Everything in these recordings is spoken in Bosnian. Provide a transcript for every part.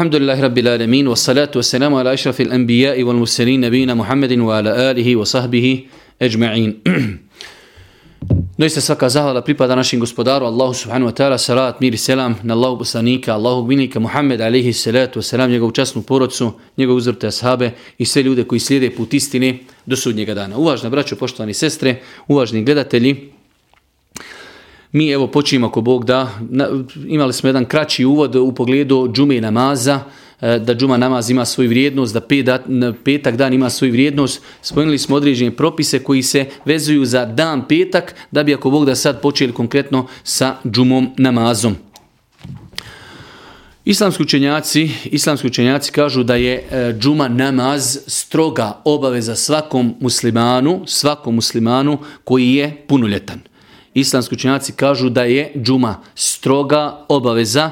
الحمد لله رب العالمين والصلاة والسلام على أشرف الأنبياء والمرسلين نبينا محمد وعلى آله وصحبه أجمعين Doista svaka zahvala pripada našim gospodaru Allahu subhanahu wa ta'ala, salat, mir i selam na Allahu poslanika, Allahu gminika Muhammed alaihi salatu wa salam, njegovu časnu porodcu, njegovu uzvrte ashabe i sve ljude koji slijede put istine do sudnjega dana. Uvažna braćo, poštovani sestre, uvažni gledatelji, mi evo počinjemo ako Bog da, imali smo jedan kraći uvod u pogledu džume namaza, e, da džuma namaz ima svoju vrijednost, da petak dan ima svoju vrijednost. Spomenuli smo određene propise koji se vezuju za dan petak, da bi ako Bog da sad počeli konkretno sa džumom namazom. Islamski učenjaci, islamski učenjaci kažu da je e, džuma namaz stroga obaveza svakom muslimanu, svakom muslimanu koji je punoljetan. Islamski učenjaci kažu da je džuma stroga obaveza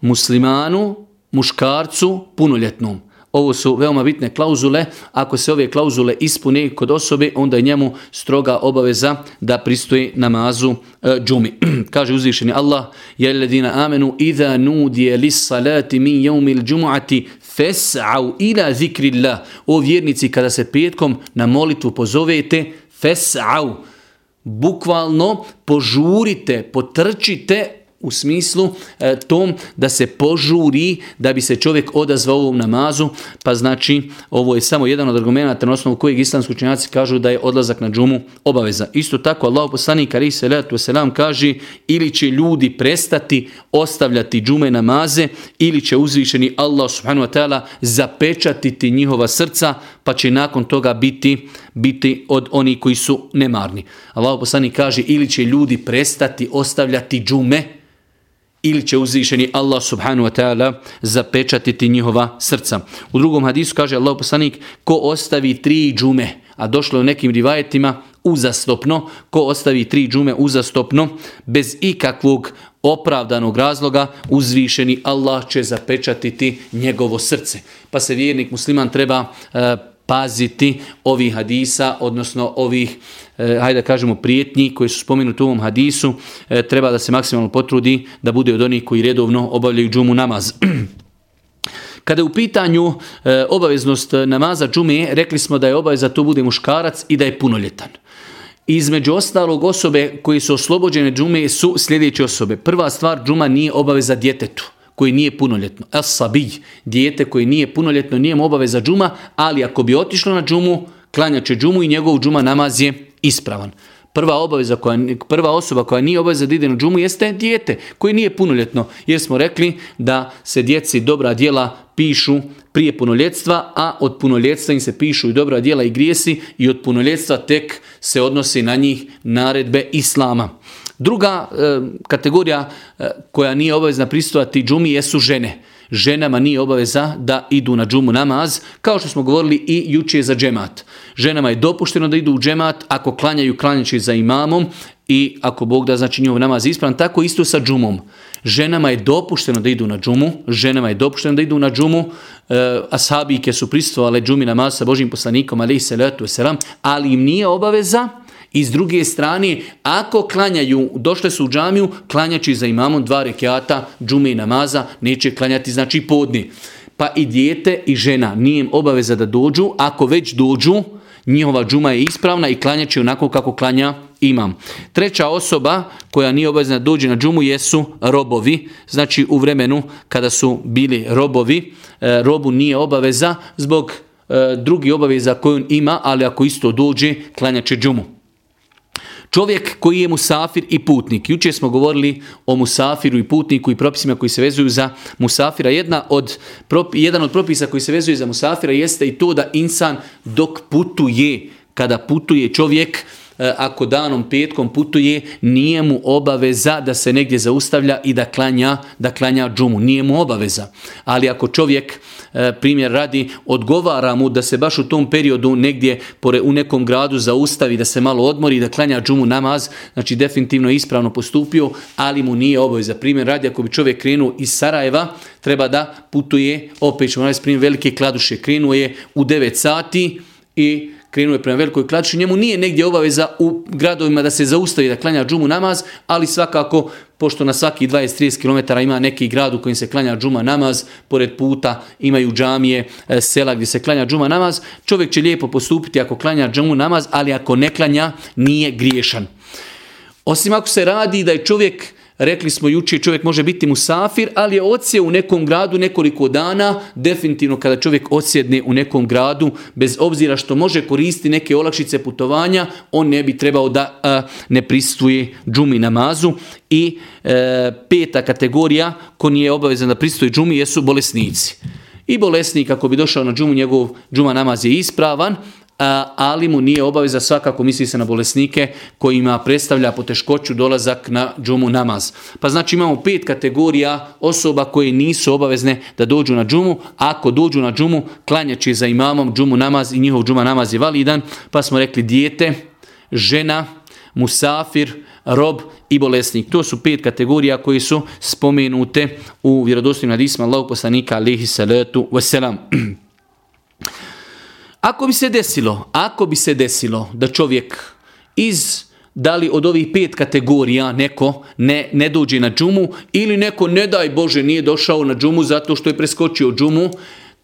muslimanu muškarcu punoljetnom. Ovo su veoma bitne klauzule. Ako se ove klauzule ispune kod osobe, onda je njemu stroga obaveza da pristoji namazu e, džumi. Kaže uzvišeni Allah, je ledina amenu, idha nudije lis salati min jeumil džumu'ati, fes'au ila zikrillah. O vjernici, kada se petkom na molitvu pozovete, fes'au. Bukvalno požurite, potrčite u smislu e, tom da se požuri da bi se čovjek odazvao ovom namazu, pa znači ovo je samo jedan od argumenta na osnovu kojeg islamski učenjaci kažu da je odlazak na džumu obaveza. Isto tako Allah poslanik ali se letu selam kaže ili će ljudi prestati ostavljati džume namaze ili će uzvišeni Allah subhanahu wa taala zapečatiti njihova srca pa će nakon toga biti biti od onih koji su nemarni. Allah poslanik kaže ili će ljudi prestati ostavljati džume ili će uzvišeni Allah subhanu wa ta'ala zapečatiti njihova srca. U drugom hadisu kaže Allah poslanik, ko ostavi tri džume, a došlo u nekim rivajetima uzastopno, ko ostavi tri džume uzastopno, bez ikakvog opravdanog razloga, uzvišeni Allah će zapečatiti njegovo srce. Pa se vjernik musliman treba e, paziti ovih hadisa, odnosno ovih, eh, hajde da kažemo, prijetnji koji su spomenuti u ovom hadisu, eh, treba da se maksimalno potrudi da bude od onih koji redovno obavljaju džumu namaz. Kada je u pitanju e, obaveznost namaza džume, rekli smo da je obaveza to bude muškarac i da je punoljetan. Između ostalog osobe koji su oslobođene džume su sljedeće osobe. Prva stvar, džuma nije obaveza djetetu koji nije punoljetno. Es sabij, dijete koji nije punoljetno, nije mu obaveza džuma, ali ako bi otišlo na džumu, klanjaće džumu i njegov džuma namaz je ispravan. Prva obaveza koja prva osoba koja nije obaveza da ide na džumu jeste dijete koji nije punoljetno. Jer smo rekli da se djeci dobra djela pišu prije punoljetstva, a od punoljetstva im se pišu i dobra djela i grijesi i od punoljetstva tek se odnosi na njih naredbe islama. Druga e, kategorija e, koja nije obavezna pristovati džumi jesu žene. Ženama nije obaveza da idu na džumu namaz, kao što smo govorili i juče za džemat. Ženama je dopušteno da idu u džemat ako klanjaju klanjači za imamom i ako Bog da znači njihov namaz ispravan, tako isto sa džumom. Ženama je dopušteno da idu na džumu, ženama je dopušteno da idu na džumu, e, ashabike su pristovale džumi namaz sa Božim poslanikom, ali, salatu wasalam, ali im nije obaveza I s druge strane, ako klanjaju, došle su u džamiju, klanjaći za imamom dva rekiata, džume i namaza, neće klanjati znači podni. Pa i dijete i žena nije im obaveza da dođu, ako već dođu, njihova džuma je ispravna i klanjaći onako kako klanja imam. Treća osoba koja nije obavezna da dođe na džumu jesu robovi. Znači u vremenu kada su bili robovi, e, robu nije obaveza zbog e, drugi obaveza koju on ima, ali ako isto dođe, klanjaće džumu. Čovjek koji je musafir i putnik. Juče smo govorili o musafiru i putniku i propisima koji se vezuju za musafira. Jedna od, jedan od propisa koji se vezuju za musafira jeste i to da insan dok putuje, kada putuje čovjek, E, ako danom petkom putuje, nije mu obaveza da se negdje zaustavlja i da klanja, da klanja džumu. Nije mu obaveza. Ali ako čovjek, e, primjer radi, odgovara mu da se baš u tom periodu negdje pore, u nekom gradu zaustavi, da se malo odmori, da klanja džumu namaz, znači definitivno je ispravno postupio, ali mu nije obaveza. Primjer radi, ako bi čovjek krenuo iz Sarajeva, treba da putuje, opet ćemo raditi primjer velike kladuše, krenuo je u 9 sati i krenuo je prema velikoj klači, njemu nije negdje obaveza u gradovima da se zaustavi da klanja džumu namaz, ali svakako pošto na svaki 20-30 km ima neki grad u kojem se klanja džuma namaz, pored puta imaju džamije, e, sela gdje se klanja džuma namaz, čovjek će lijepo postupiti ako klanja džumu namaz, ali ako ne klanja, nije griješan. Osim ako se radi da je čovjek Rekli smo juče čovjek može biti musafir, ali je odsje u nekom gradu nekoliko dana, definitivno kada čovjek odsjedne u nekom gradu, bez obzira što može koristiti neke olakšice putovanja, on ne bi trebao da ne pristuje džumi namazu. I e, peta kategorija ko nije obavezan da pristuje džumi jesu bolesnici. I bolesnik ako bi došao na džumu, njegov džuma namaz je ispravan, ali mu nije obaveza svakako misli se na bolesnike kojima predstavlja poteškoću dolazak na džumu namaz. Pa znači imamo pet kategorija osoba koje nisu obavezne da dođu na džumu. Ako dođu na džumu, klanjaći za imamom džumu namaz i njihov džuma namaz je validan. Pa smo rekli dijete, žena, musafir, rob i bolesnik. To su pet kategorija koji su spomenute u vjerodostojnim hadisma Allahog poslanika alihi salatu wasalam. Ako bi se desilo, ako bi se desilo da čovjek iz da li od ovih pet kategorija neko ne, ne dođe na džumu ili neko ne daj Bože nije došao na džumu zato što je preskočio džumu,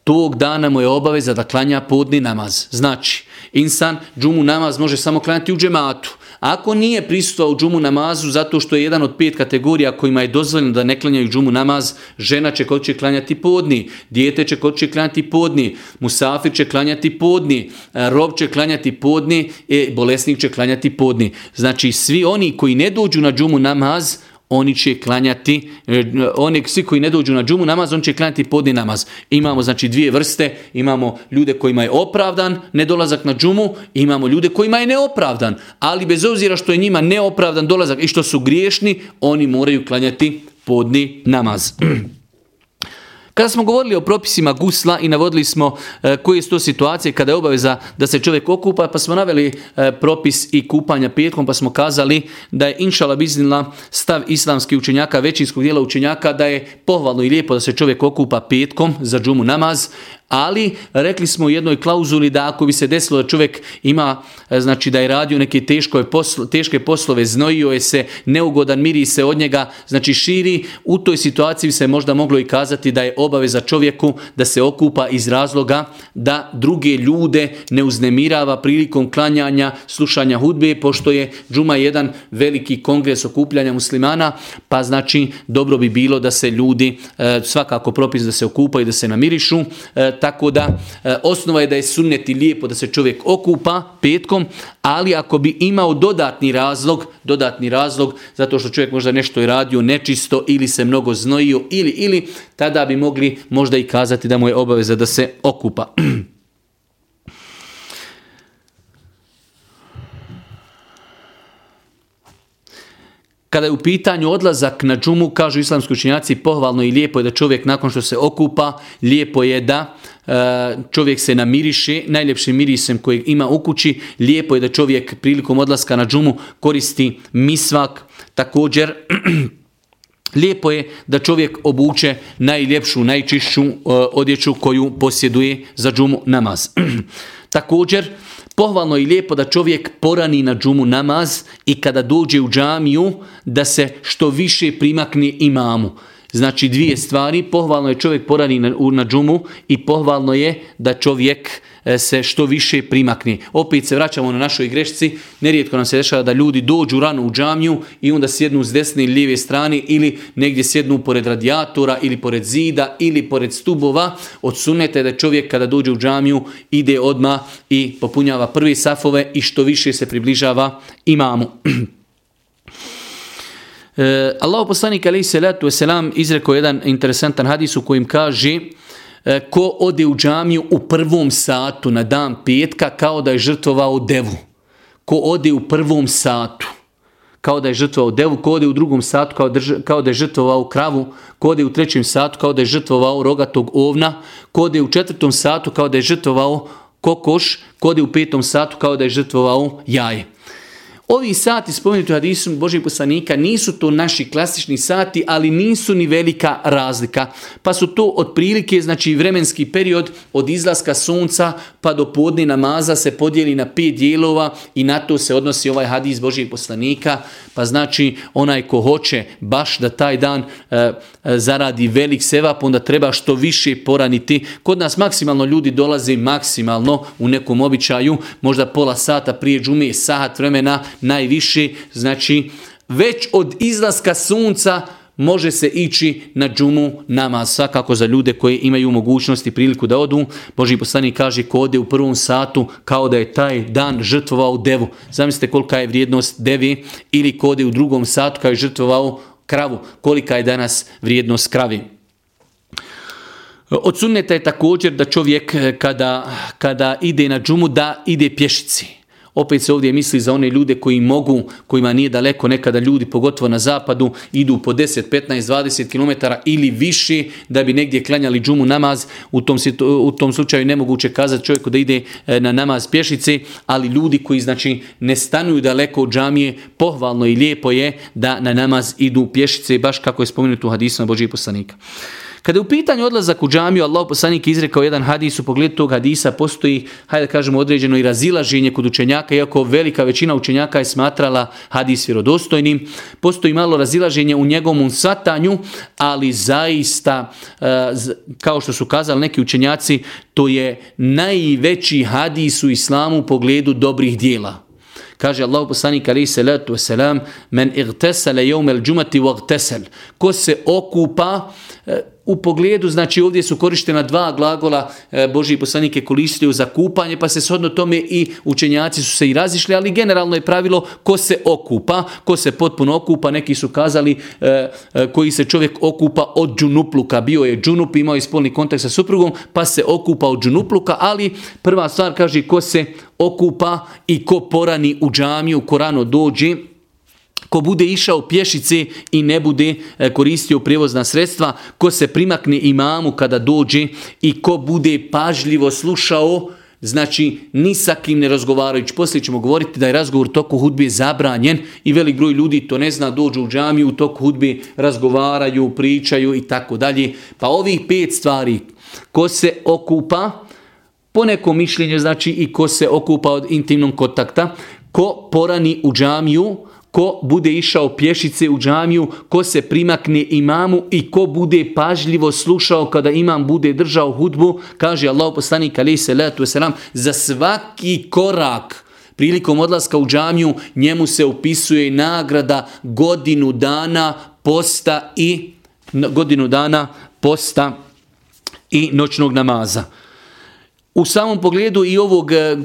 tog dana mu je obaveza da klanja podni namaz. Znači, insan džumu namaz može samo klanjati u džematu. Ako nije prisutovao u džumu namazu zato što je jedan od pet kategorija kojima je dozvoljeno da ne klanjaju džumu namaz, žena će kod će klanjati podni, dijete će kod će klanjati podni, musafir će klanjati podni, e, rob će klanjati podni, e, bolesnik će klanjati podni. Znači svi oni koji ne dođu na džumu namaz, oni će klanjati, e, oni svi koji ne dođu na džumu namaz, on će klanjati podni namaz. Imamo znači dvije vrste, imamo ljude kojima je opravdan nedolazak na džumu, imamo ljude kojima je neopravdan, ali bez obzira što je njima neopravdan dolazak i što su griješni, oni moraju klanjati podni namaz. Kada smo govorili o propisima gusla i navodili smo e, koje su to situacije kada je obaveza da se čovjek okupa, pa smo naveli e, propis i kupanja petkom, pa smo kazali da je inšala biznila stav islamskih učenjaka, većinskog dijela učenjaka, da je pohvalno i lijepo da se čovjek okupa petkom za džumu namaz, ali rekli smo u jednoj klauzuli da ako bi se desilo da čovjek ima, e, znači da je radio neke teške poslove, znojio je se, neugodan miri se od njega, znači širi, u toj situaciji se možda moglo i kazati da je obaveza čovjeku da se okupa iz razloga da druge ljude ne uznemirava prilikom klanjanja, slušanja hudbe, pošto je džuma jedan veliki kongres okupljanja muslimana, pa znači dobro bi bilo da se ljudi e, svakako propis da se okupaju, da se namirišu, e, tako da e, osnova je da je sunneti lijepo da se čovjek okupa petkom, ali ako bi imao dodatni razlog, dodatni razlog zato što čovjek možda nešto je radio nečisto ili se mnogo znojio ili ili tada bi mogli možda i kazati da mu je obaveza da se okupa. Kada je u pitanju odlazak na džumu, kažu islamski učinjaci, pohvalno i lijepo je da čovjek nakon što se okupa, lijepo je da E, čovjek se namiriše, najljepšim mirisem kojeg ima u kući, lijepo je da čovjek prilikom odlaska na džumu koristi misvak, također Lijepo je da čovjek obuče najljepšu, najčišću e, odjeću koju posjeduje za džumu namaz. Također, Pohvalno i lijepo da čovjek porani na džumu namaz i kada dođe u džamiju da se što više primakne imamu. Znači dvije stvari, pohvalno je čovjek porani na, na džumu i pohvalno je da čovjek e, se što više primakne. Opet se vraćamo na našoj grešci, nerijetko nam se dešava da ljudi dođu rano u džamiju i onda sjednu s desne ili lijeve strane ili negdje sjednu pored radijatora ili pored zida ili pored stubova. Odsunete da čovjek kada dođe u džamiju ide odma i popunjava prvi safove i što više se približava imamu. E, Allah poslanik alaihi salatu wasalam izrekao jedan interesantan hadis u kojim kaže E, ko ode u džamiju u prvom satu na dan petka kao da je žrtvovao devu. Ko ode u prvom satu kao da je žrtvovao devu, ko ode u drugom satu kao, kao da je žrtvovao kravu, ko ode u trećem satu kao da je žrtvovao rogatog ovna, ko ode u četvrtom satu kao da je žrtvovao kokoš, ko ode u petom satu kao da je žrtvovao jaje. Ovi sati spomenuti u hadisu Božih poslanika nisu to naši klasični sati, ali nisu ni velika razlika. Pa su to otprilike, znači vremenski period od izlaska sunca pa do podne namaza se podijeli na pet dijelova i na to se odnosi ovaj hadis Božijeg poslanika. Pa znači onaj ko hoće baš da taj dan e, e zaradi velik sevap, onda treba što više poraniti. Kod nas maksimalno ljudi dolaze maksimalno u nekom običaju, možda pola sata prije džume, sat vremena, najviše, znači već od izlaska sunca može se ići na džumu namaz, svakako za ljude koji imaju mogućnost i priliku da odu. Boži poslanik kaže ko ode u prvom satu kao da je taj dan žrtvovao devu. Zamislite kolika je vrijednost devi ili ko ode u drugom satu kao je žrtvovao kravu. Kolika je danas vrijednost kravi. Od sunneta je također da čovjek eh, kada, kada ide na džumu da ide pješici. Opet se ovdje misli za one ljude koji mogu, kojima nije daleko nekada ljudi, pogotovo na zapadu, idu po 10, 15, 20 km ili više da bi negdje klanjali džumu namaz. U tom, u tom slučaju nemoguće kazati čovjeku da ide e, na namaz pješice, ali ljudi koji znači ne stanuju daleko od džamije, pohvalno i lijepo je da na namaz idu pješice, baš kako je spomenuto u hadisu na Božih poslanika. Kada je u pitanju odlazak u džamiju, Allah poslanik izrekao jedan hadis, u pogledu tog hadisa postoji, hajde da kažemo, određeno i razilaženje kod učenjaka, iako velika većina učenjaka je smatrala hadis vjerodostojnim. Postoji malo razilaženje u njegovom satanju, ali zaista, e, kao što su kazali neki učenjaci, to je najveći hadis u islamu u pogledu dobrih dijela. Kaže Allah poslanik alaihi salatu wasalam, men igtesale jevmel džumati vagtesel. Ko se okupa, e, u pogledu, znači ovdje su korištena dva glagola e, Božji poslanike koristio za kupanje, pa se shodno tome i učenjaci su se i razišli, ali generalno je pravilo ko se okupa, ko se potpuno okupa, neki su kazali e, e, koji se čovjek okupa od džunupluka, bio je džunup, imao je spolni kontakt sa suprugom, pa se okupa od džunupluka, ali prva stvar kaže ko se okupa i ko porani u džamiju, ko rano dođe, ko bude išao pješice i ne bude e, koristio prijevozna sredstva, ko se primakne imamu kada dođe i ko bude pažljivo slušao, znači ni sa kim ne razgovarajući. Poslije ćemo govoriti da je razgovor toku hudbe zabranjen i velik broj ljudi to ne zna, dođu u džamiju, u toku hudbe razgovaraju, pričaju i tako dalje. Pa ovih pet stvari, ko se okupa, po nekom mišljenju znači i ko se okupa od intimnog kontakta, ko porani u džamiju, ko bude išao pješice u džamiju, ko se primakne imamu i ko bude pažljivo slušao kada imam bude držao hudbu, kaže Allah poslanik alaih salatu wasalam, za svaki korak prilikom odlaska u džamiju njemu se upisuje nagrada godinu dana posta i godinu dana posta i noćnog namaza. U samom pogledu i ovog e, e,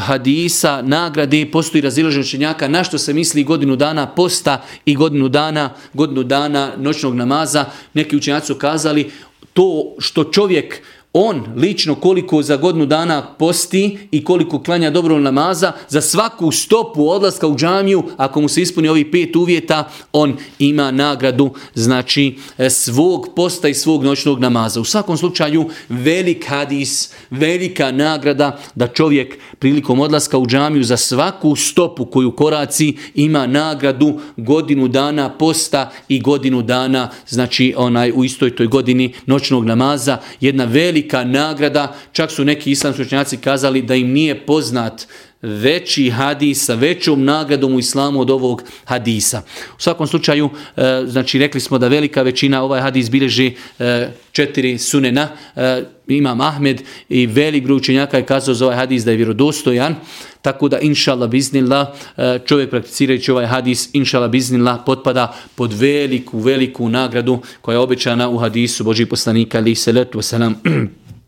hadisa, nagrade, postoji razilaženje učenjaka na što se misli godinu dana posta i godinu dana, godinu dana noćnog namaza. Neki učenjaci su kazali to što čovjek on lično koliko za godinu dana posti i koliko klanja dobro namaza, za svaku stopu odlaska u džamiju, ako mu se ispuni ovi pet uvjeta, on ima nagradu znači e, svog posta i svog noćnog namaza. U svakom slučaju velik hadis, velika nagrada da čovjek prilikom odlaska u džamiju za svaku stopu koju koraci ima nagradu godinu dana posta i godinu dana znači onaj u istoj toj godini noćnog namaza. Jedna velika velika nagrada, čak su neki islamski učenjaci kazali da im nije poznat veći hadis sa većom nagradom u islamu od ovog hadisa. U svakom slučaju, e, znači rekli smo da velika većina ovaj hadis bilježi e, četiri sunena, e, imam Ahmed i velik broj učenjaka je kazao za ovaj hadis da je vjerodostojan, tako da inšala biznila e, čovjek prakticirajući ovaj hadis inšala biznila potpada pod veliku, veliku nagradu koja je obećana u hadisu Božih poslanika ali se letu wasalam.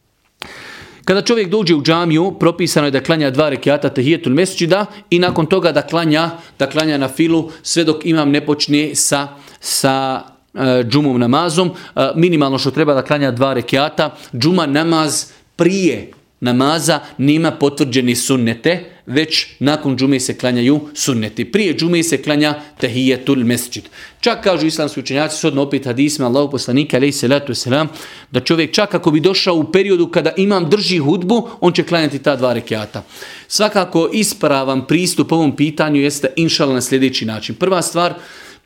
Kada čovjek dođe u džamiju, propisano je da klanja dva rekiata tehijetul mesčida i nakon toga da klanja, da klanja na filu sve dok imam ne počne sa, sa e, džumom namazom. E, minimalno što treba da klanja dva rekiata. Džuma namaz prije namaza nima potvrđeni sunnete, već nakon džume se klanjaju sunneti. Prije džume se klanja tehijetul mesđid. Čak kažu islamski učenjaci, sodno opet hadisma Allahu poslanika, alaih salatu wasalam, da čovjek čak ako bi došao u periodu kada imam drži hudbu, on će klanjati ta dva rekiata. Svakako ispravan pristup ovom pitanju jeste inšala na sljedeći način. Prva stvar,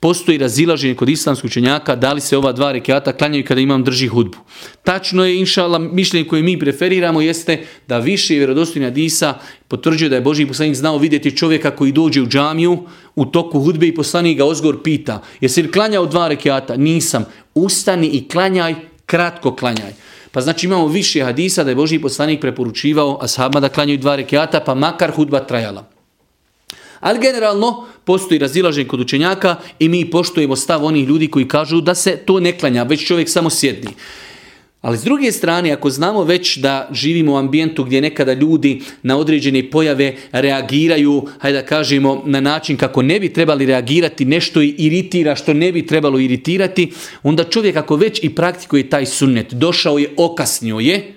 postoji razilaženje kod islamskog učenjaka da li se ova dva rekiata klanjaju kada imam drži hudbu. Tačno je, inšala, mišljenje koje mi preferiramo jeste da više vjerodostojna disa potvrđuje da je Boži poslanik znao vidjeti čovjeka koji dođe u džamiju u toku hudbe i poslanik ga ozgor pita jesi li klanjao dva rekiata? Nisam. Ustani i klanjaj, kratko klanjaj. Pa znači imamo više hadisa da je Boži poslanik preporučivao ashabima da klanjaju dva rekiata pa makar hudba trajala. Ali generalno postoji razilaženje kod učenjaka i mi poštujemo stav onih ljudi koji kažu da se to ne klanja, već čovjek samo sjedni. Ali s druge strane, ako znamo već da živimo u ambijentu gdje nekada ljudi na određene pojave reagiraju, hajde da kažemo, na način kako ne bi trebali reagirati, nešto iritira što ne bi trebalo iritirati, onda čovjek ako već i praktikuje taj sunnet, došao je, okasnio je,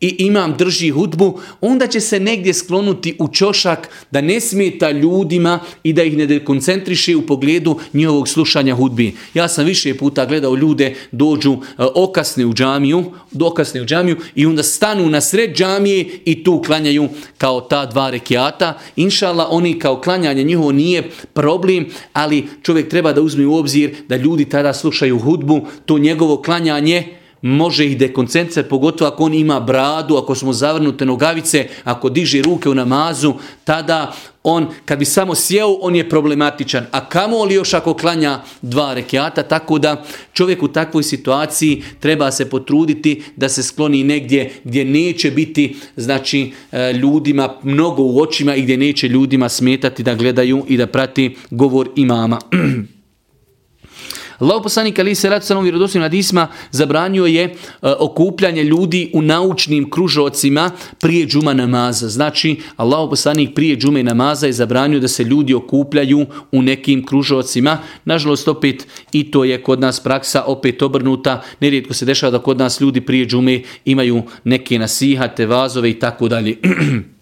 i imam drži hudbu, onda će se negdje sklonuti u čošak da ne smeta ljudima i da ih ne dekoncentriše u pogledu njihovog slušanja hudbi. Ja sam više puta gledao ljude dođu e, okasne u džamiju, dokasne u džamiju i onda stanu na sred džamije i tu klanjaju kao ta dva rekiata. Inšala, oni kao klanjanje njihovo nije problem, ali čovjek treba da uzme u obzir da ljudi tada slušaju hudbu, to njegovo klanjanje može ih dekoncentrat, pogotovo ako on ima bradu, ako smo zavrnute nogavice, ako diže ruke u namazu, tada on, kad bi samo sjeo, on je problematičan. A kamo li još ako klanja dva rekiata, tako da čovjek u takvoj situaciji treba se potruditi da se skloni negdje gdje neće biti znači e, ljudima mnogo u očima i gdje neće ljudima smetati da gledaju i da prati govor imama. Allah poslanik ali se rad sa vjerodostojnim hadisma zabranio je e, okupljanje ljudi u naučnim kružocima prije džuma namaza. Znači, Allah poslanik prije džume namaza je zabranio da se ljudi okupljaju u nekim kružocima. Nažalost, opet i to je kod nas praksa opet obrnuta. Nerijetko se dešava da kod nas ljudi prije džume imaju neke nasihate, vazove i tako dalje.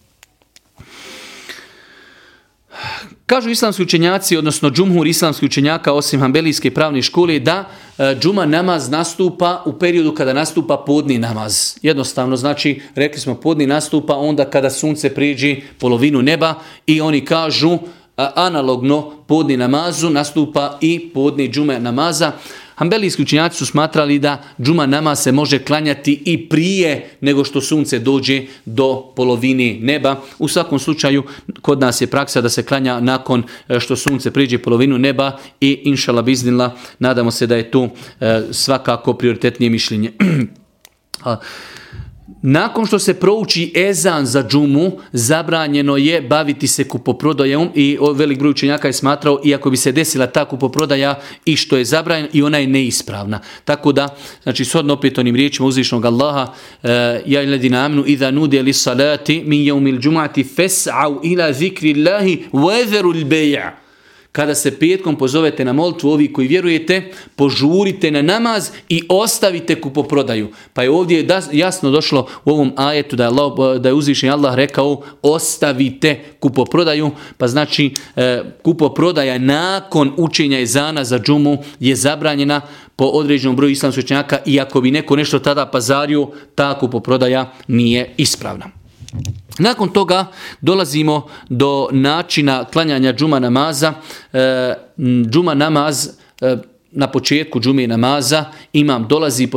Kažu islamski učenjaci, odnosno džumhur islamski učenjaka, osim hambelijske pravne škole, da e, džuma namaz nastupa u periodu kada nastupa podni namaz. Jednostavno, znači, rekli smo podni nastupa onda kada sunce priđi polovinu neba i oni kažu e, analogno podni namazu nastupa i podni džume namaza. Hambelijski učinjaci su smatrali da džuma nama se može klanjati i prije nego što sunce dođe do polovini neba. U svakom slučaju kod nas je praksa da se klanja nakon e, što sunce priđe polovinu neba i inšala biznila nadamo se da je tu e, svakako prioritetnije mišljenje. Nakon što se prouči ezan za džumu, zabranjeno je baviti se kupoprodajom i velik broj učenjaka je smatrao, iako bi se desila ta kupoprodaja i što je zabranjeno i ona je neispravna. Tako da, znači, shodno opet onim riječima uzvišnog Allaha, e, ja i ledina amnu, idha nude li salati min jeumil džumati fes'au ila zikri Allahi vezeru l'beja kada se petkom pozovete na moltvu, ovi koji vjerujete, požurite na namaz i ostavite kupoprodaju. Pa je ovdje jasno došlo u ovom ajetu da je, Allah, da je uzvišen Allah rekao ostavite kupoprodaju, pa znači e, kupoprodaja nakon učenja izana za džumu je zabranjena po određenom broju islamskih učenjaka i ako bi neko nešto tada pazario, ta kupoprodaja nije ispravna. Nakon toga dolazimo do načina klanjanja džuma namaza. E, džuma namaz e, na početku džume namaza imam dolazi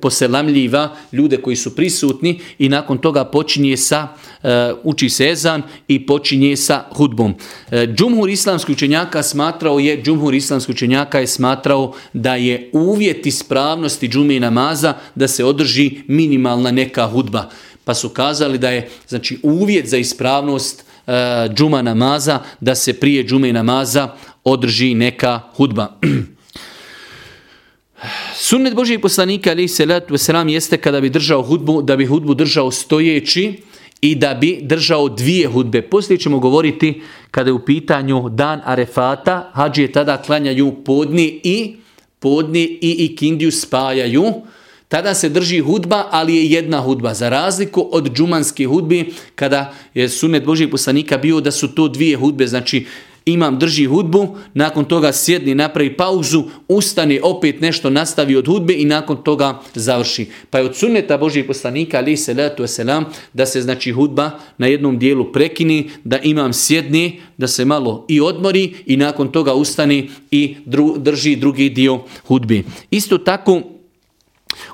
poselamljiva ljude koji su prisutni i nakon toga počinje sa e, uči se ezan i počinje sa hudbom. E, džumhur islamski učenjaka smatrao je džumhur islamski učenjaka je smatrao da je uvjet ispravnosti džume namaza da se održi minimalna neka hudba pa su kazali da je znači uvjet za ispravnost e, džuma namaza da se prije džume namaza održi neka hudba. Sunnet Božijeg poslanika ali se selam jeste kada bi držao hudbu, da bi hudbu držao stojeći i da bi držao dvije hudbe. Poslije ćemo govoriti kada je u pitanju dan Arefata, hađije tada klanjaju podni i podni i ikindiju spajaju tada se drži hudba, ali je jedna hudba. Za razliku od džumanske hudbe, kada je sunet Božijeg poslanika bio da su to dvije hudbe, znači imam drži hudbu, nakon toga sjedni, napravi pauzu, ustane, opet nešto nastavi od hudbe i nakon toga završi. Pa je od sunneta Božijeg poslanika, ali se letu selam, da se znači hudba na jednom dijelu prekini, da imam sjedni, da se malo i odmori i nakon toga ustane i drži drugi dio hudbe. Isto tako,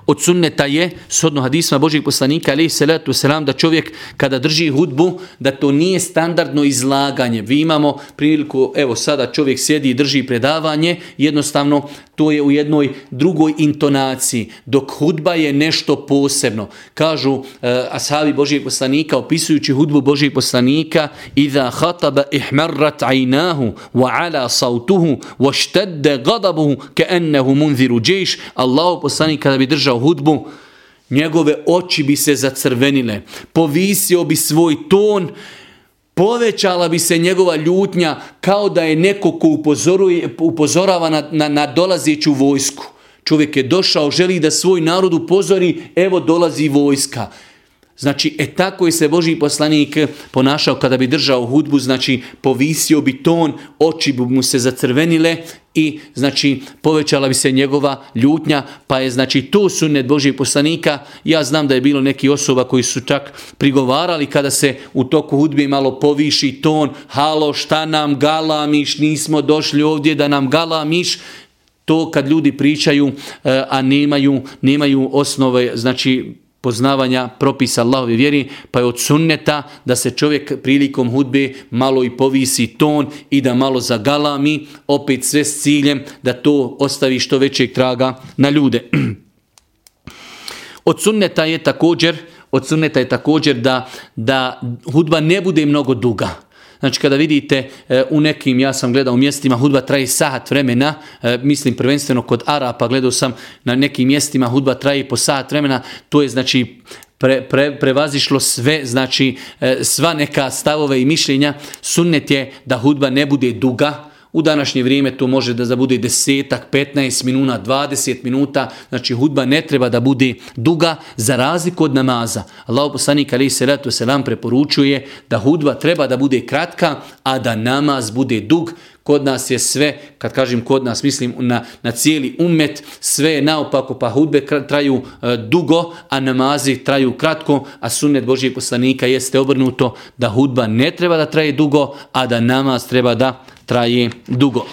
od sunneta je, sodno hadisma Božih poslanika, ali salatu selam, da čovjek kada drži hudbu, da to nije standardno izlaganje. Vi imamo priliku, evo sada čovjek sjedi i drži predavanje, jednostavno to je u jednoj drugoj intonaciji, dok hudba je nešto posebno. Kažu uh, ashabi Božijeg poslanika, opisujući hudbu Božijeg poslanika, Iza hataba ihmarrat ajnahu, wa ala sautuhu, wa štedde gadabuhu, ke ennehu munziru džeš, Allahu poslanik kada bi držao hudbu, njegove oči bi se zacrvenile, povisio bi svoj ton, povećala bi se njegova ljutnja kao da je neko ko upozorava na, na, na dolazeću vojsku. Čovjek je došao, želi da svoj narod upozori, evo dolazi vojska. Znači, e tako je se Boži poslanik ponašao kada bi držao hudbu, znači povisio bi ton, oči bi mu se zacrvenile i znači povećala bi se njegova ljutnja, pa je znači to sunnet Božijeg poslanika. Ja znam da je bilo neki osoba koji su čak prigovarali kada se u toku hudbe malo poviši ton, halo šta nam galamiš, nismo došli ovdje da nam galamiš, to kad ljudi pričaju, e, a nemaju, nemaju osnove, znači poznavanja propisa Allahove vjeri, pa je od sunneta da se čovjek prilikom hudbe malo i povisi ton i da malo zagalami, opet sve s ciljem da to ostavi što većeg traga na ljude. Od sunneta je također, od sunneta je također da, da hudba ne bude mnogo duga. Znači kada vidite e, u nekim, ja sam gledao u mjestima, hudba traje sat vremena, e, mislim prvenstveno kod Arapa, gledao sam na nekim mjestima, hudba traje po sat vremena, to je znači pre, pre, prevazišlo sve, znači e, sva neka stavove i mišljenja, sunnet je da hudba ne bude duga, u današnje vrijeme to može da bude desetak, 15 minuta, 20 minuta, znači hudba ne treba da bude duga za razliku od namaza. Allah poslanik ali se ratu se preporučuje da hudba treba da bude kratka, a da namaz bude dug. Kod nas je sve, kad kažem kod nas, mislim na, na cijeli umet, sve je naopako, pa hudbe traju e, dugo, a namazi traju kratko, a sunnet Božijeg poslanika jeste obrnuto da hudba ne treba da traje dugo, a da namaz treba da traje dugo.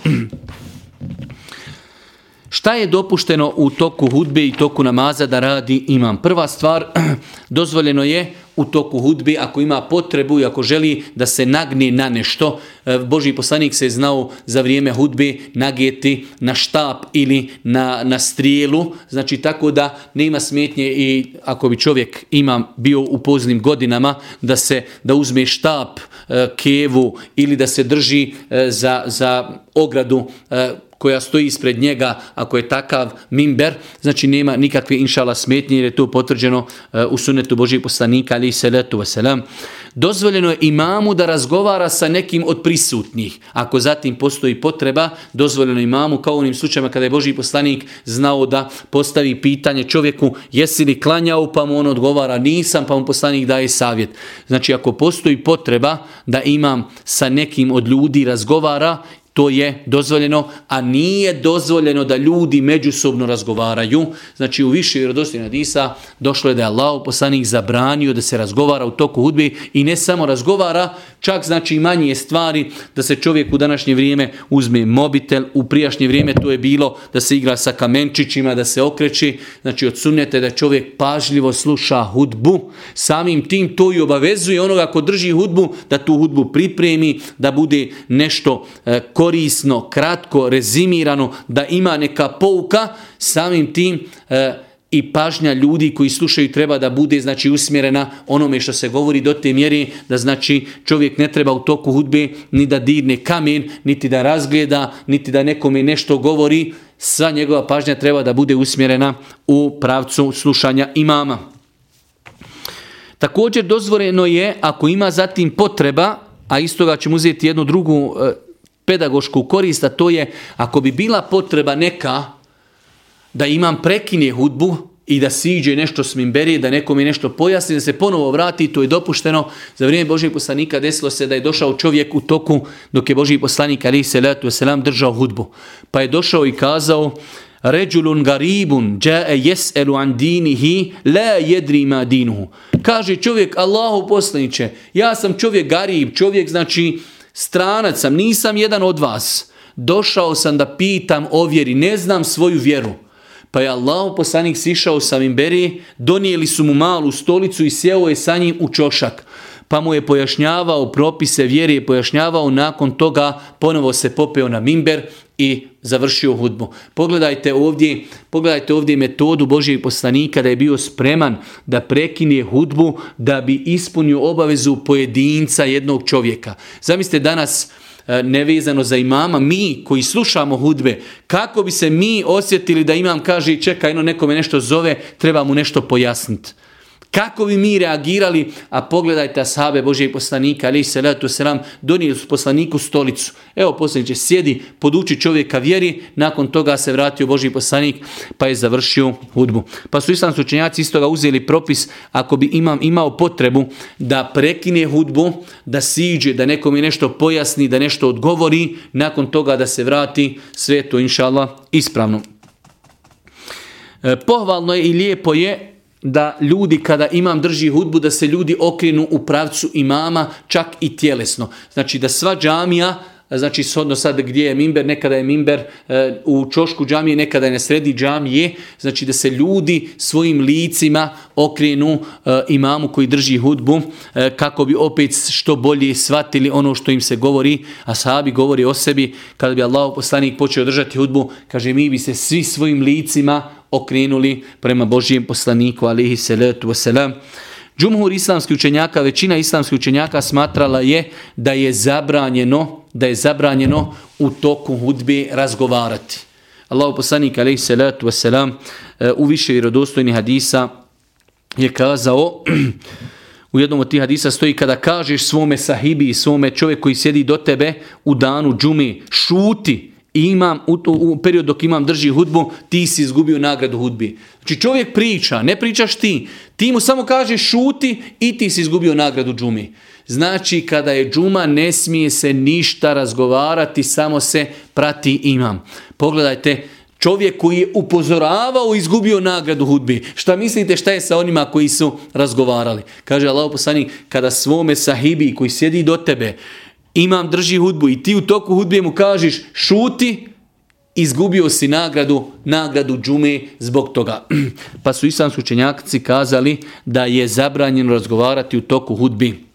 Šta je dopušteno u toku hudbe i toku namaza da radi imam? Prva stvar, dozvoljeno je u toku hudbe ako ima potrebu i ako želi da se nagne na nešto. E, Boži poslanik se je znao za vrijeme hudbe nageti na štap ili na, na strijelu. Znači tako da nema smetnje i ako bi čovjek ima bio u poznim godinama da se da uzme štap, e, kevu ili da se drži e, za, za ogradu koja stoji ispred njega, ako je takav mimber, znači nema nikakve inšala smetnje jer je to potvrđeno eh, u sunetu Božih poslanika ali i salatu vaselam. Dozvoljeno je imamu da razgovara sa nekim od prisutnih. Ako zatim postoji potreba, dozvoljeno je imamu kao u onim slučajima kada je Božji poslanik znao da postavi pitanje čovjeku jesi li klanjao pa mu on odgovara nisam pa mu poslanik daje savjet. Znači ako postoji potreba da imam sa nekim od ljudi razgovara to je dozvoljeno, a nije dozvoljeno da ljudi međusobno razgovaraju. Znači u više vjerodostojnih hadisa došlo je da je Allah poslanik zabranio da se razgovara u toku hudbe i ne samo razgovara, čak znači i manje stvari da se čovjek u današnje vrijeme uzme mobitel, u prijašnje vrijeme to je bilo da se igra sa kamenčićima, da se okreći, znači odsunete da čovjek pažljivo sluša hudbu, samim tim to i obavezuje onoga ko drži hudbu da tu hudbu pripremi, da bude nešto e, korisno, kratko, rezimirano, da ima neka pouka, samim tim e, i pažnja ljudi koji slušaju treba da bude znači usmjerena onome što se govori do te mjeri da znači čovjek ne treba u toku hudbe ni da dirne kamen, niti da razgleda, niti da nekome nešto govori, sva njegova pažnja treba da bude usmjerena u pravcu slušanja imama. Također dozvoljeno je, ako ima zatim potreba, a istoga ćemo uzeti jednu drugu e, pedagošku korist, a to je ako bi bila potreba neka da imam prekine hudbu, i da siđe nešto s mimberi, da nekom mi nešto pojasni, da se ponovo vrati, to je dopušteno. Za vrijeme Božih poslanika desilo se da je došao čovjek u toku dok je Božji poslanik ali se letu selam držao hudbu. Pa je došao i kazao Ređulun garibun džae jes'elu an dinihi la jedri ma dinuhu. Kaže čovjek Allahu poslaniće, ja sam čovjek garib, čovjek znači stranac sam, nisam jedan od vas. Došao sam da pitam o vjeri, ne znam svoju vjeru. Pa je Allah poslanik sišao sa Mimberi, donijeli su mu malu stolicu i sjeo je sa njim u čošak. Pa mu je pojašnjavao propise vjeri, je pojašnjavao nakon toga, ponovo se popeo na Mimber i završio hudbu. Pogledajte ovdje, pogledajte ovdje metodu Božijeg poslanika da je bio spreman da prekine hudbu da bi ispunio obavezu pojedinca jednog čovjeka. Zamislite danas e, nevezano za imama, mi koji slušamo hudbe, kako bi se mi osjetili da imam kaže čekaj, no neko me nešto zove, treba mu nešto pojasniti. Kako bi mi reagirali, a pogledajte ashabe Božijeg poslanika, ali se letu selam, donijeli su poslaniku stolicu. Evo poslaniče, sjedi, poduči čovjeka vjeri, nakon toga se vratio Božji poslanik, pa je završio hudbu. Pa su islamski učenjaci istoga uzeli propis, ako bi imam imao potrebu da prekine hudbu, da siđe, da nekom je nešto pojasni, da nešto odgovori, nakon toga da se vrati, sve to inša ispravno. E, pohvalno je i lijepo je da ljudi kada imam drži hudbu da se ljudi okrenu u pravcu imama čak i tjelesno. Znači da sva džamija znači shodno sad gdje je mimber, nekada je mimber e, u čošku džamije, nekada je na sredi džamije, znači da se ljudi svojim licima okrenu e, imamu koji drži hudbu e, kako bi opet što bolje shvatili ono što im se govori, a sahabi govori o sebi, kada bi Allah poslanik počeo držati hudbu, kaže mi bi se svi svojim licima okrenuli prema Božijem poslaniku alihi salatu wasalam. Džumhur islamskih učenjaka, većina islamskih učenjaka smatrala je da je zabranjeno, da je zabranjeno u toku hudbe razgovarati. Allahu poslanik alejhi salatu vesselam selam u više vjerodostojnih hadisa je kazao u jednom od tih hadisa stoji kada kažeš svome sahibi, svome čovjeku koji sjedi do tebe u danu džumi, šuti, imam, u, to, u period dok imam drži hudbu, ti si izgubio nagradu hudbi. Znači čovjek priča, ne pričaš ti. Ti mu samo kaže šuti i ti si izgubio nagradu džumi. Znači kada je džuma ne smije se ništa razgovarati, samo se prati imam. Pogledajte, čovjek koji je upozoravao izgubio nagradu hudbi. Šta mislite šta je sa onima koji su razgovarali? Kaže Allah poslanik, kada svome sahibi koji sjedi do tebe, imam drži hudbu i ti u toku hudbe mu kažeš šuti, izgubio si nagradu, nagradu džume zbog toga. Pa su islamski učenjaci kazali da je zabranjeno razgovarati u toku hudbi.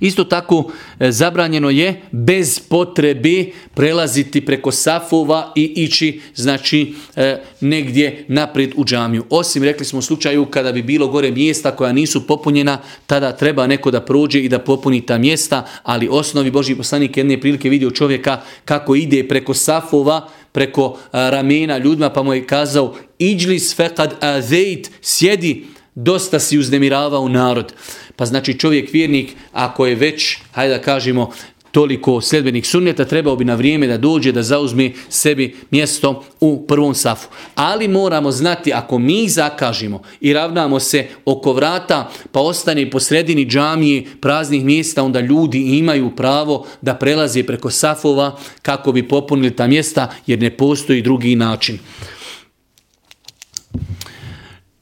Isto tako e, zabranjeno je bez potrebe prelaziti preko safova i ići znači e, negdje naprijed u džamiju. Osim rekli smo u slučaju kada bi bilo gore mjesta koja nisu popunjena, tada treba neko da prođe i da popuni ta mjesta, ali osnovi Božji poslanik jedne prilike vidio čovjeka kako ide preko safova, preko e, ramena ljudima, pa mu je kazao iđlis fekad azeit, sjedi, dosta si uznemiravao narod. Pa znači čovjek vjernik, ako je već, hajde da kažemo, toliko sljedbenih sunneta, trebao bi na vrijeme da dođe da zauzme sebi mjesto u prvom safu. Ali moramo znati, ako mi zakažimo i ravnamo se oko vrata, pa ostane po sredini džamije praznih mjesta, onda ljudi imaju pravo da prelaze preko safova kako bi popunili ta mjesta, jer ne postoji drugi način.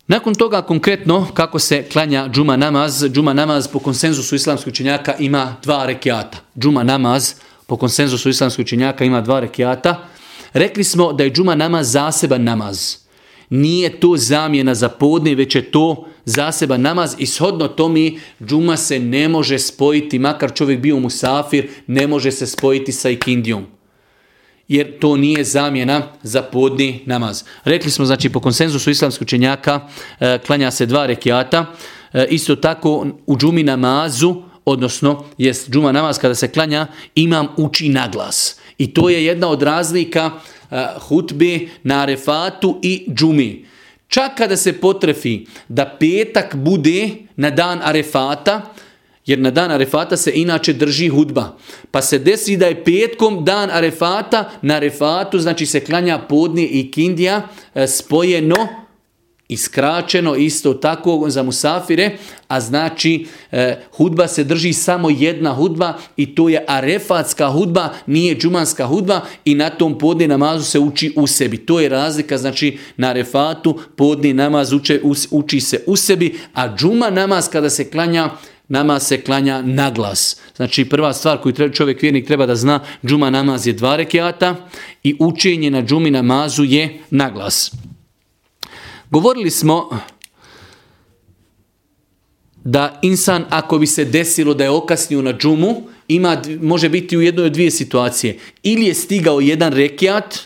Nakon toga konkretno kako se klanja džuma namaz, džuma namaz po konsenzusu islamskih učenjaka ima dva rekiata. Džuma namaz po konsenzusu islamskih učenjaka ima dva rekiata. Rekli smo da je džuma namaz zaseban namaz. Nije to zamjena za podne, već je to zaseban namaz i shodno tome džuma se ne može spojiti, makar čovjek bio musafir, ne može se spojiti sa ikindijom jer to nije zamjena za podni namaz. Rekli smo, znači, po konsenzusu islamskih učenjaka e, klanja se dva rekiata. E, isto tako u džumi namazu, odnosno, jest džuma namaz kada se klanja, imam uči naglas. I to je jedna od razlika e, hutbe na refatu i džumi. Čak kada se potrefi da petak bude na dan arefata, jer na dan Arefata se inače drži hudba. Pa se desi da je petkom dan Arefata, na Arefatu znači se klanja podnije i kindija e, spojeno i skraćeno isto tako za musafire, a znači e, hudba se drži samo jedna hudba i to je arefatska hudba, nije džumanska hudba i na tom podni namazu se uči u sebi. To je razlika, znači na arefatu podni namaz uče, uči se u sebi, a džuma namaz kada se klanja nama se klanja na glas. Znači prva stvar koju treba, čovjek vjernik treba da zna, džuma namaz je dva rekiata i učenje na džumi namazu je na glas. Govorili smo da insan ako bi se desilo da je okasnio na džumu, ima, može biti u jednoj od dvije situacije. Ili je stigao jedan rekiat,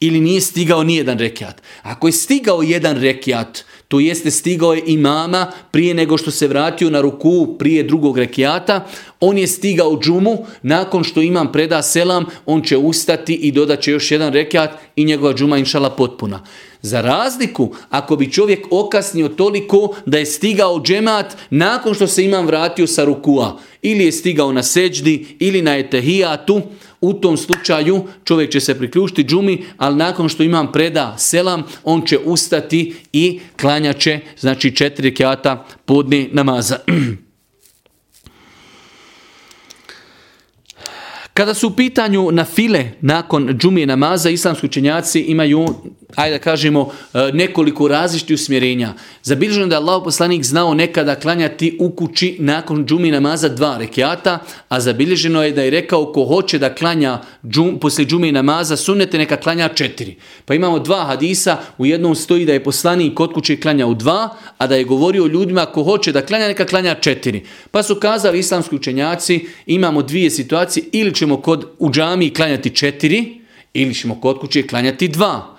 ili nije stigao ni jedan rekiat. Ako je stigao jedan rekiat, to jeste stigao je imama prije nego što se vratio na ruku prije drugog rekiata, on je stigao u džumu, nakon što imam preda selam, on će ustati i dodaće još jedan rekiat i njegova džuma inšala potpuna. Za razliku, ako bi čovjek okasnio toliko da je stigao džemat nakon što se imam vratio sa rukua, ili je stigao na seđdi, ili na etehijatu, u tom slučaju čovjek će se priključiti džumi, ali nakon što imam preda selam, on će ustati i klanjaće, znači četiri kjata podne namaza. Kada su u pitanju na file nakon džumije namaza, islamski učenjaci imaju, ajde da kažemo, e, nekoliko različitih usmjerenja. Zabilježeno da je Allah poslanik znao nekada klanjati u kući nakon džumi namaza dva rekiata, a zabilježeno je da je rekao ko hoće da klanja džum, poslije džumi namaza sunnete neka klanja četiri. Pa imamo dva hadisa, u jednom stoji da je poslanik kod kuće klanja u dva, a da je govorio ljudima ko hoće da klanja neka klanja četiri. Pa su kazali islamski učenjaci, imamo dvije situacije, ili ćemo ćemo kod u džami klanjati četiri ili ćemo kod kuće klanjati dva.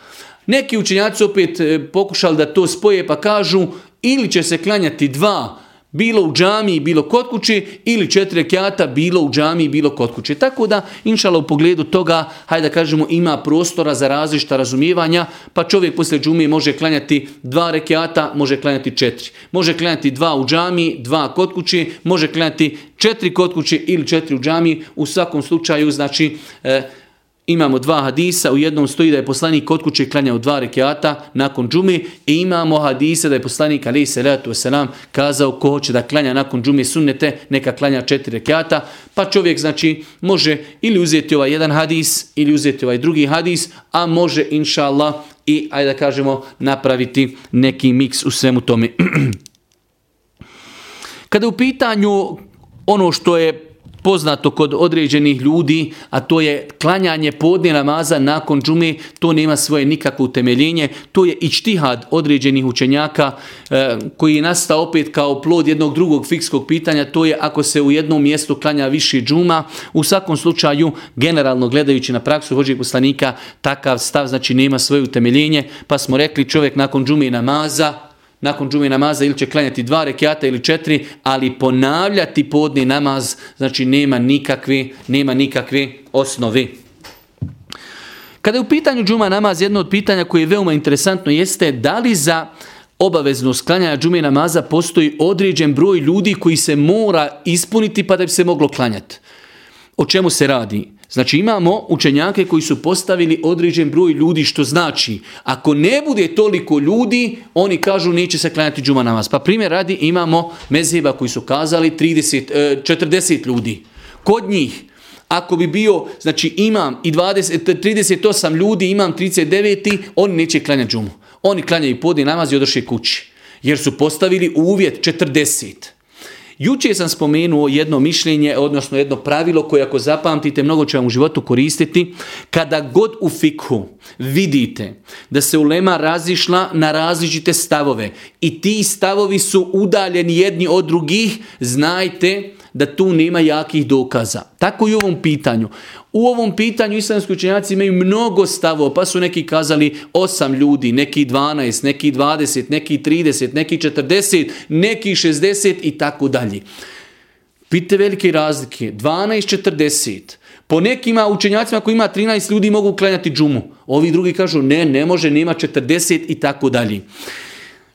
Neki učenjaci opet e, pokušali da to spoje pa kažu ili će se klanjati dva, bilo u džami, bilo kod kuće, ili četiri rekiata, bilo u džami, bilo kod kuće. Tako da, inšala u pogledu toga, hajde da kažemo, ima prostora za različita razumijevanja, pa čovjek poslije džumije može klanjati dva rekiata, može klanjati četiri. Može klanjati dva u džami, dva kod kuće, može klanjati četiri kod kuće ili četiri u džami. U svakom slučaju, znači, e, imamo dva hadisa, u jednom stoji da je poslanik kod kuće klanjao dva rekiata nakon džume i imamo hadisa da je poslanik ali se letu selam kazao ko hoće da klanja nakon džume sunnete, neka klanja četiri rekiata, pa čovjek znači može ili uzeti ovaj jedan hadis ili uzeti ovaj drugi hadis, a može inša Allah i ajde da kažemo napraviti neki miks u svemu tome. Kada u pitanju ono što je poznato kod određenih ljudi, a to je klanjanje podne namaza nakon džume, to nema svoje nikakvo utemeljenje, to je ičtihad određenih učenjaka e, koji je nastao opet kao plod jednog drugog fikskog pitanja, to je ako se u jednom mjestu klanja više džuma, u svakom slučaju, generalno gledajući na praksu vođeg poslanika, takav stav znači nema svoje utemeljenje, pa smo rekli čovjek nakon džume namaza, nakon džume namaza ili će klanjati dva rekiata ili četiri, ali ponavljati podni namaz, znači nema nikakve, nema nikakve osnove. Kada je u pitanju džuma namaz, jedno od pitanja koje je veoma interesantno jeste da li za obavezno sklanjanja džume namaza postoji određen broj ljudi koji se mora ispuniti pa da bi se moglo klanjati. O čemu se radi? Znači imamo učenjake koji su postavili određen broj ljudi što znači ako ne bude toliko ljudi oni kažu neće se klanjati džuma namaz. Pa primjer radi imamo mezheba koji su kazali 30, 40 e, ljudi. Kod njih ako bi bio, znači imam i 20, 38 e, ljudi, imam 39, oni neće klanjati džumu. Oni klanjaju podni namaz i odoše kući. Jer su postavili uvjet 40. Juče sam spomenuo jedno mišljenje, odnosno jedno pravilo koje ako zapamtite mnogo će vam u životu koristiti. Kada god u fikhu vidite da se ulema razišla na različite stavove i ti stavovi su udaljeni jedni od drugih, znajte da tu nema jakih dokaza. Tako i u ovom pitanju. U ovom pitanju islamski učenjaci imaju mnogo stavo, pa su neki kazali 8 ljudi, neki 12, neki 20, neki 30, neki 40, neki 60 i tako dalje. Pite velike razlike, 12, 40. Po nekima učenjacima koji ima 13 ljudi mogu klanjati džumu. Ovi drugi kažu ne, ne može, nema 40 i tako dalje.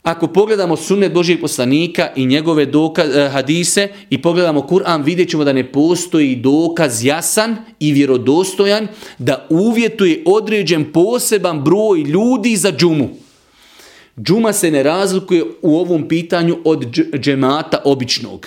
Ako pogledamo sunnet Božijeg poslanika i njegove dokaz, eh, hadise i pogledamo Kur'an, vidjet ćemo da ne postoji dokaz jasan i vjerodostojan da uvjetuje određen poseban broj ljudi za džumu. Džuma se ne razlikuje u ovom pitanju od džemata običnog.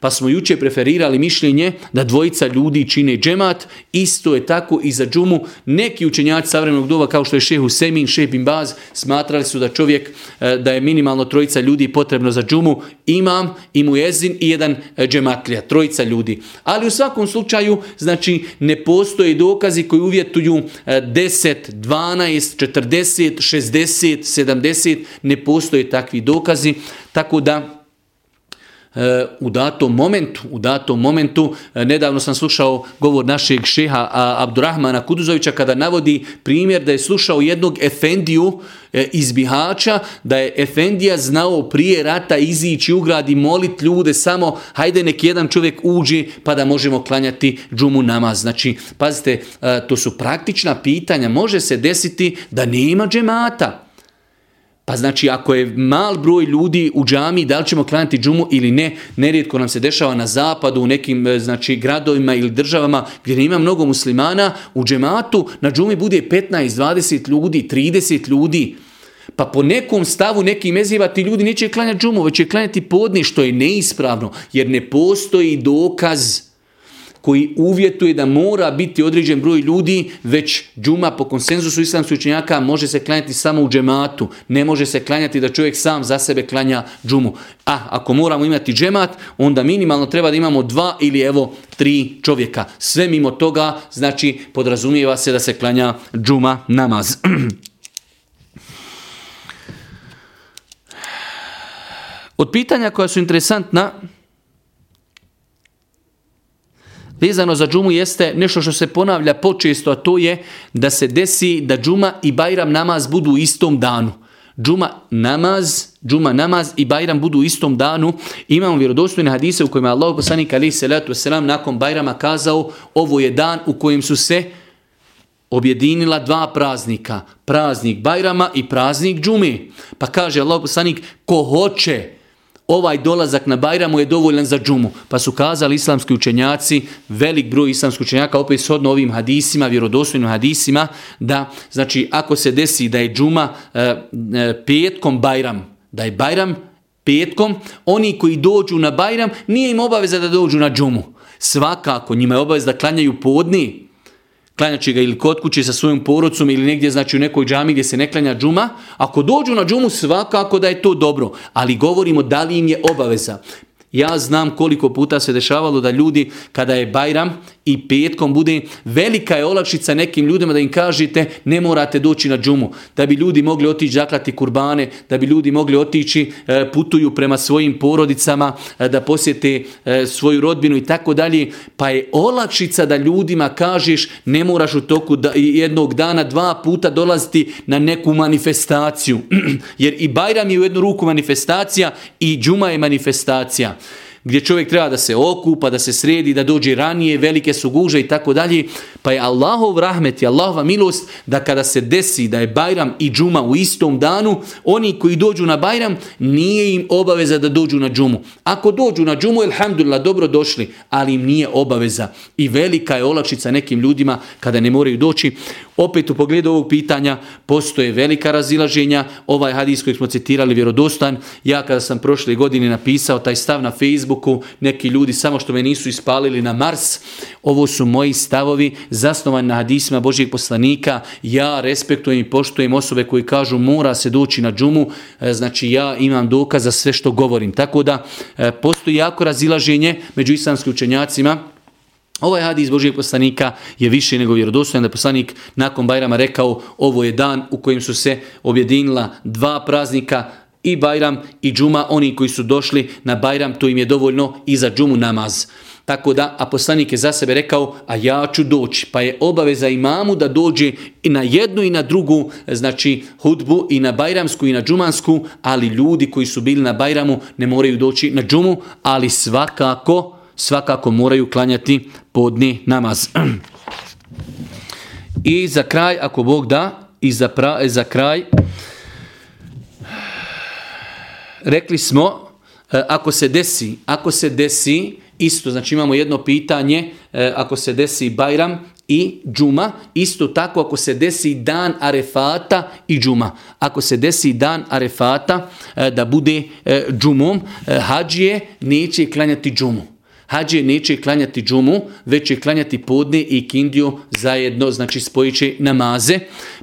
Pa smo juče preferirali mišljenje da dvojica ljudi čine džemat, isto je tako i za džumu. Neki učenjaci savremenog doba kao što je šehu Semin, šeh Bin Baz, smatrali su da čovjek, e, da je minimalno trojica ljudi potrebno za džumu, imam i mu jezin i jedan e, džematlija, trojica ljudi. Ali u svakom slučaju, znači, ne postoje dokazi koji uvjetuju 10, 12, 40, 60, 70, ne postoje takvi dokazi, tako da u datom momentu, u datom momentu, e, nedavno sam slušao govor našeg šeha Abdurrahmana Kuduzovića kada navodi primjer da je slušao jednog efendiju e, iz Bihaća, da je efendija znao prije rata izići u grad i molit ljude samo hajde nek jedan čovjek uđi pa da možemo klanjati džumu namaz. Znači, pazite, e, to su praktična pitanja. Može se desiti da nema džemata. Pa znači ako je mal broj ljudi u džami, da li ćemo klanjati džumu ili ne, nerijetko nam se dešava na zapadu, u nekim e, znači, gradovima ili državama gdje ima mnogo muslimana, u džematu na džumi bude 15, 20 ljudi, 30 ljudi. Pa po nekom stavu neki meziva ti ljudi neće klanjati džumu, već će klanjati podni, što je neispravno, jer ne postoji dokaz koji uvjetuje da mora biti određen broj ljudi, već džuma po konsenzusu islamskih učenjaka može se klanjati samo u džematu. Ne može se klanjati da čovjek sam za sebe klanja džumu. A ako moramo imati džemat, onda minimalno treba da imamo dva ili evo tri čovjeka. Sve mimo toga, znači podrazumijeva se da se klanja džuma namaz. Od pitanja koja su interesantna, vezano za džumu jeste nešto što se ponavlja počesto, a to je da se desi da džuma i bajram namaz budu u istom danu. Džuma namaz, džuma namaz i bajram budu u istom danu. Imamo vjerodostojne hadise u kojima Allah poslanik ali se letu selam nakon bajrama kazao ovo je dan u kojem su se objedinila dva praznika. Praznik bajrama i praznik džume. Pa kaže Allah poslanik ko hoće ovaj dolazak na Bajramu je dovoljan za džumu. Pa su kazali islamski učenjaci, velik broj islamskih učenjaka, opet shodno ovim hadisima, vjerodostojnim hadisima, da znači ako se desi da je džuma e, e, petkom Bajram, da je Bajram petkom, oni koji dođu na Bajram, nije im obaveza da dođu na džumu. Svakako, njima je obaveza da klanjaju podni, klanjaće ga ili kod kuće sa svojom porodcom ili negdje znači u nekoj džami gdje se ne klanja džuma, ako dođu na džumu svakako da je to dobro, ali govorimo da li im je obaveza. Ja znam koliko puta se dešavalo da ljudi kada je Bajram i petkom bude velika je olakšica nekim ljudima da im kažete ne morate doći na džumu, da bi ljudi mogli otići zaklati kurbane, da bi ljudi mogli otići, e, putuju prema svojim porodicama, e, da posjete e, svoju rodbinu i tako dalje, pa je olakšica da ljudima kažeš ne moraš u toku jednog dana dva puta dolaziti na neku manifestaciju, jer i Bajram je u jednu ruku manifestacija i džuma je manifestacija gdje čovjek treba da se okupa, da se sredi, da dođe ranije, velike su guže i tako dalje. Pa je Allahov rahmet i Allahova milost da kada se desi da je Bajram i džuma u istom danu, oni koji dođu na Bajram nije im obaveza da dođu na džumu. Ako dođu na džumu, alhamdulillah, dobro došli, ali im nije obaveza. I velika je olakšica nekim ljudima kada ne moraju doći. Opet u pogledu ovog pitanja postoje velika razilaženja. Ovaj hadis koji smo citirali vjerodostan. Ja kada sam prošle godine napisao taj stav na Facebooku, neki ljudi samo što me nisu ispalili na Mars, ovo su moji stavovi zasnovani na hadisima Božijeg poslanika. Ja respektujem i poštujem osobe koji kažu mora se doći na džumu. E, znači ja imam dokaz za sve što govorim. Tako da e, postoji jako razilaženje među islamskim učenjacima Ovaj hadis Božijeg poslanika je više nego vjerodostojan da poslanik nakon Bajrama rekao ovo je dan u kojem su se objedinila dva praznika i Bajram i Džuma, oni koji su došli na Bajram, to im je dovoljno i za Džumu namaz. Tako da, a poslanik je za sebe rekao, a ja ću doći. Pa je obaveza imamu da dođe i na jednu i na drugu, znači hudbu i na Bajramsku i na Džumansku, ali ljudi koji su bili na Bajramu ne moraju doći na Džumu, ali svakako svakako moraju klanjati podni namaz. I za kraj, ako Bog da, i za, pra, za kraj, rekli smo, e, ako se desi, ako se desi, isto, znači imamo jedno pitanje, e, ako se desi Bajram i džuma, isto tako ako se desi dan arefata i džuma. Ako se desi dan arefata e, da bude džumom, hađije neće klanjati džumu. Hađije neće klanjati džumu, već će klanjati podne i kindiju zajedno, znači spojiće namaze.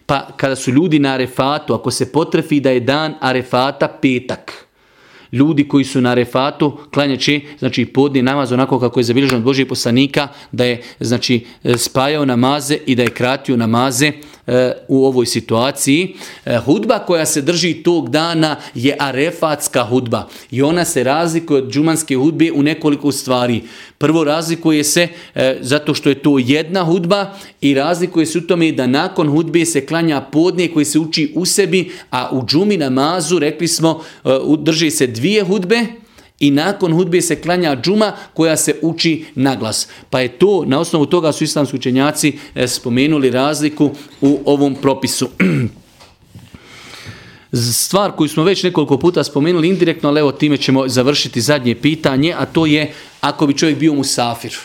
Pa kada su ljudi na arefatu, ako se potrefi da je dan arefata petak, ljudi koji su na refatu klanjaće, znači podni namaz onako kako je zabilježeno od Božijeg poslanika, da je znači spajao namaze i da je kratio namaze E, u ovoj situaciji. E, hudba koja se drži tog dana je arefatska hudba i ona se razlikuje od džumanske hudbe u nekoliko stvari. Prvo razlikuje se e, zato što je to jedna hudba i razlikuje se u tome da nakon hudbe se klanja podne koji se uči u sebi, a u džumi namazu, rekli smo, e, drži se dvije hudbe, i nakon hudbe se klanja džuma koja se uči na glas. Pa je to, na osnovu toga su islamski učenjaci e, spomenuli razliku u ovom propisu. Stvar koju smo već nekoliko puta spomenuli indirektno, ali evo time ćemo završiti zadnje pitanje, a to je ako bi čovjek bio musafir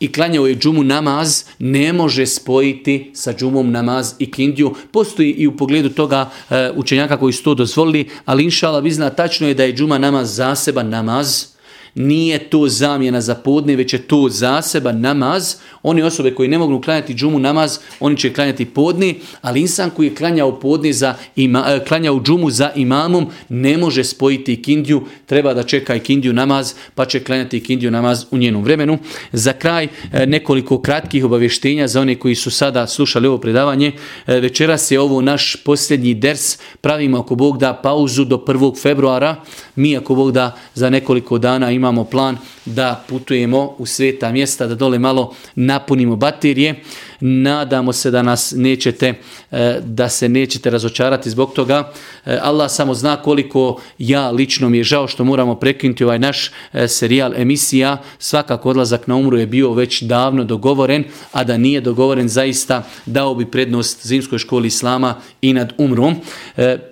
i klanjao je džumu namaz, ne može spojiti sa džumom namaz i kindiju. Postoji i u pogledu toga e, učenjaka koji su to dozvolili, ali inšala vi zna, tačno je da je džuma namaz zaseban namaz, nije to zamjena za podne, već je to zaseban namaz. Oni osobe koji ne mogu klanjati džumu namaz, oni će klanjati podne, ali insan koji je klanjao podne za ima, e, klanjao džumu za imamom, ne može spojiti kindiju, treba da čeka i kindiju namaz, pa će klanjati kindiju namaz u njenom vremenu. Za kraj e, nekoliko kratkih obavještenja za one koji su sada slušali ovo predavanje. E, večeras je ovo naš posljednji ders, pravimo ako Bog da pauzu do 1. februara. Mi ako Bog da za nekoliko dana imamo imamo plan da putujemo u sveta mjesta, da dole malo napunimo baterije. Nadamo se da nas nećete, e, da se nećete razočarati zbog toga. E, Allah samo zna koliko ja lično mi je žao što moramo prekinuti ovaj naš e, serijal emisija. Svakako odlazak na umru je bio već davno dogovoren, a da nije dogovoren zaista dao bi prednost zimskoj školi Islama i nad umrom.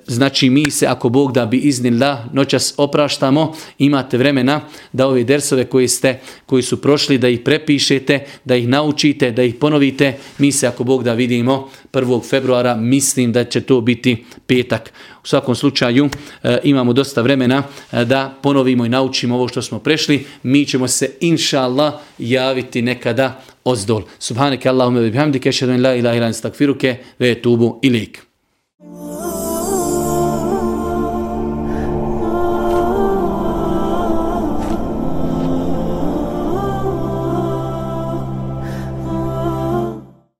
Znači mi se ako Bog da bi iznila noćas opraštamo, imate vremena da ove dersove koji ste, koji su prošli, da ih prepišete, da ih naučite, da ih ponovite. Mi se, ako Bog da vidimo, 1. februara, mislim da će to biti petak. U svakom slučaju e, imamo dosta vremena e, da ponovimo i naučimo ovo što smo prešli. Mi ćemo se, inša Allah, javiti nekada ozdol. Subhaneke Allahume bihamdike, šedun la ilaha ilan stakfiruke, ve tubu ilik. Oh